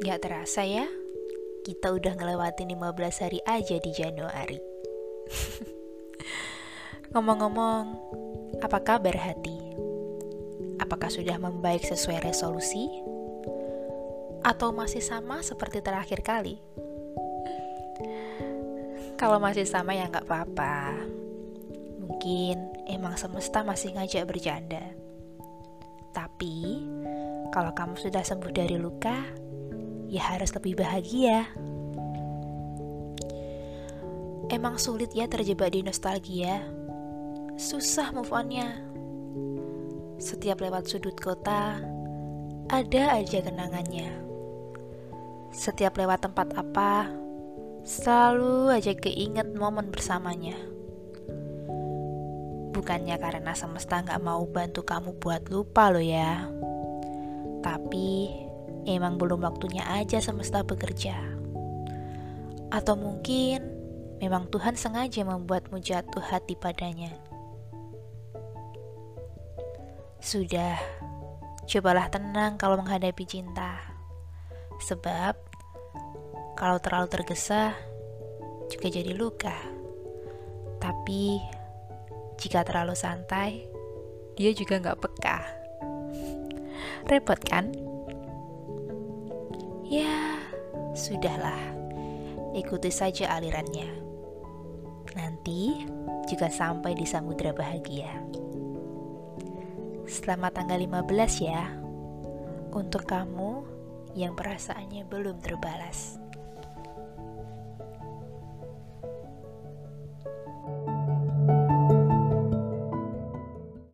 Gak terasa ya, kita udah ngelewatin 15 hari aja di Januari. Ngomong-ngomong, apa kabar hati? Apakah sudah membaik sesuai resolusi? Atau masih sama seperti terakhir kali? Kalau masih sama ya nggak apa-apa. Mungkin emang semesta masih ngajak bercanda. Tapi, kalau kamu sudah sembuh dari luka, ya harus lebih bahagia. Emang sulit ya terjebak di nostalgia. Susah move onnya. Setiap lewat sudut kota, ada aja kenangannya. Setiap lewat tempat apa, selalu aja keinget momen bersamanya. Bukannya karena semesta nggak mau bantu kamu buat lupa lo ya. Tapi emang belum waktunya aja semesta bekerja. Atau mungkin memang Tuhan sengaja membuatmu jatuh hati padanya. Sudah, cobalah tenang kalau menghadapi cinta. Sebab kalau terlalu tergesa juga jadi luka. Tapi jika terlalu santai, dia juga nggak peka. Repot kan? Ya, sudahlah. Ikuti saja alirannya. Nanti juga sampai di samudera bahagia. Selamat tanggal 15 ya. Untuk kamu yang perasaannya belum terbalas.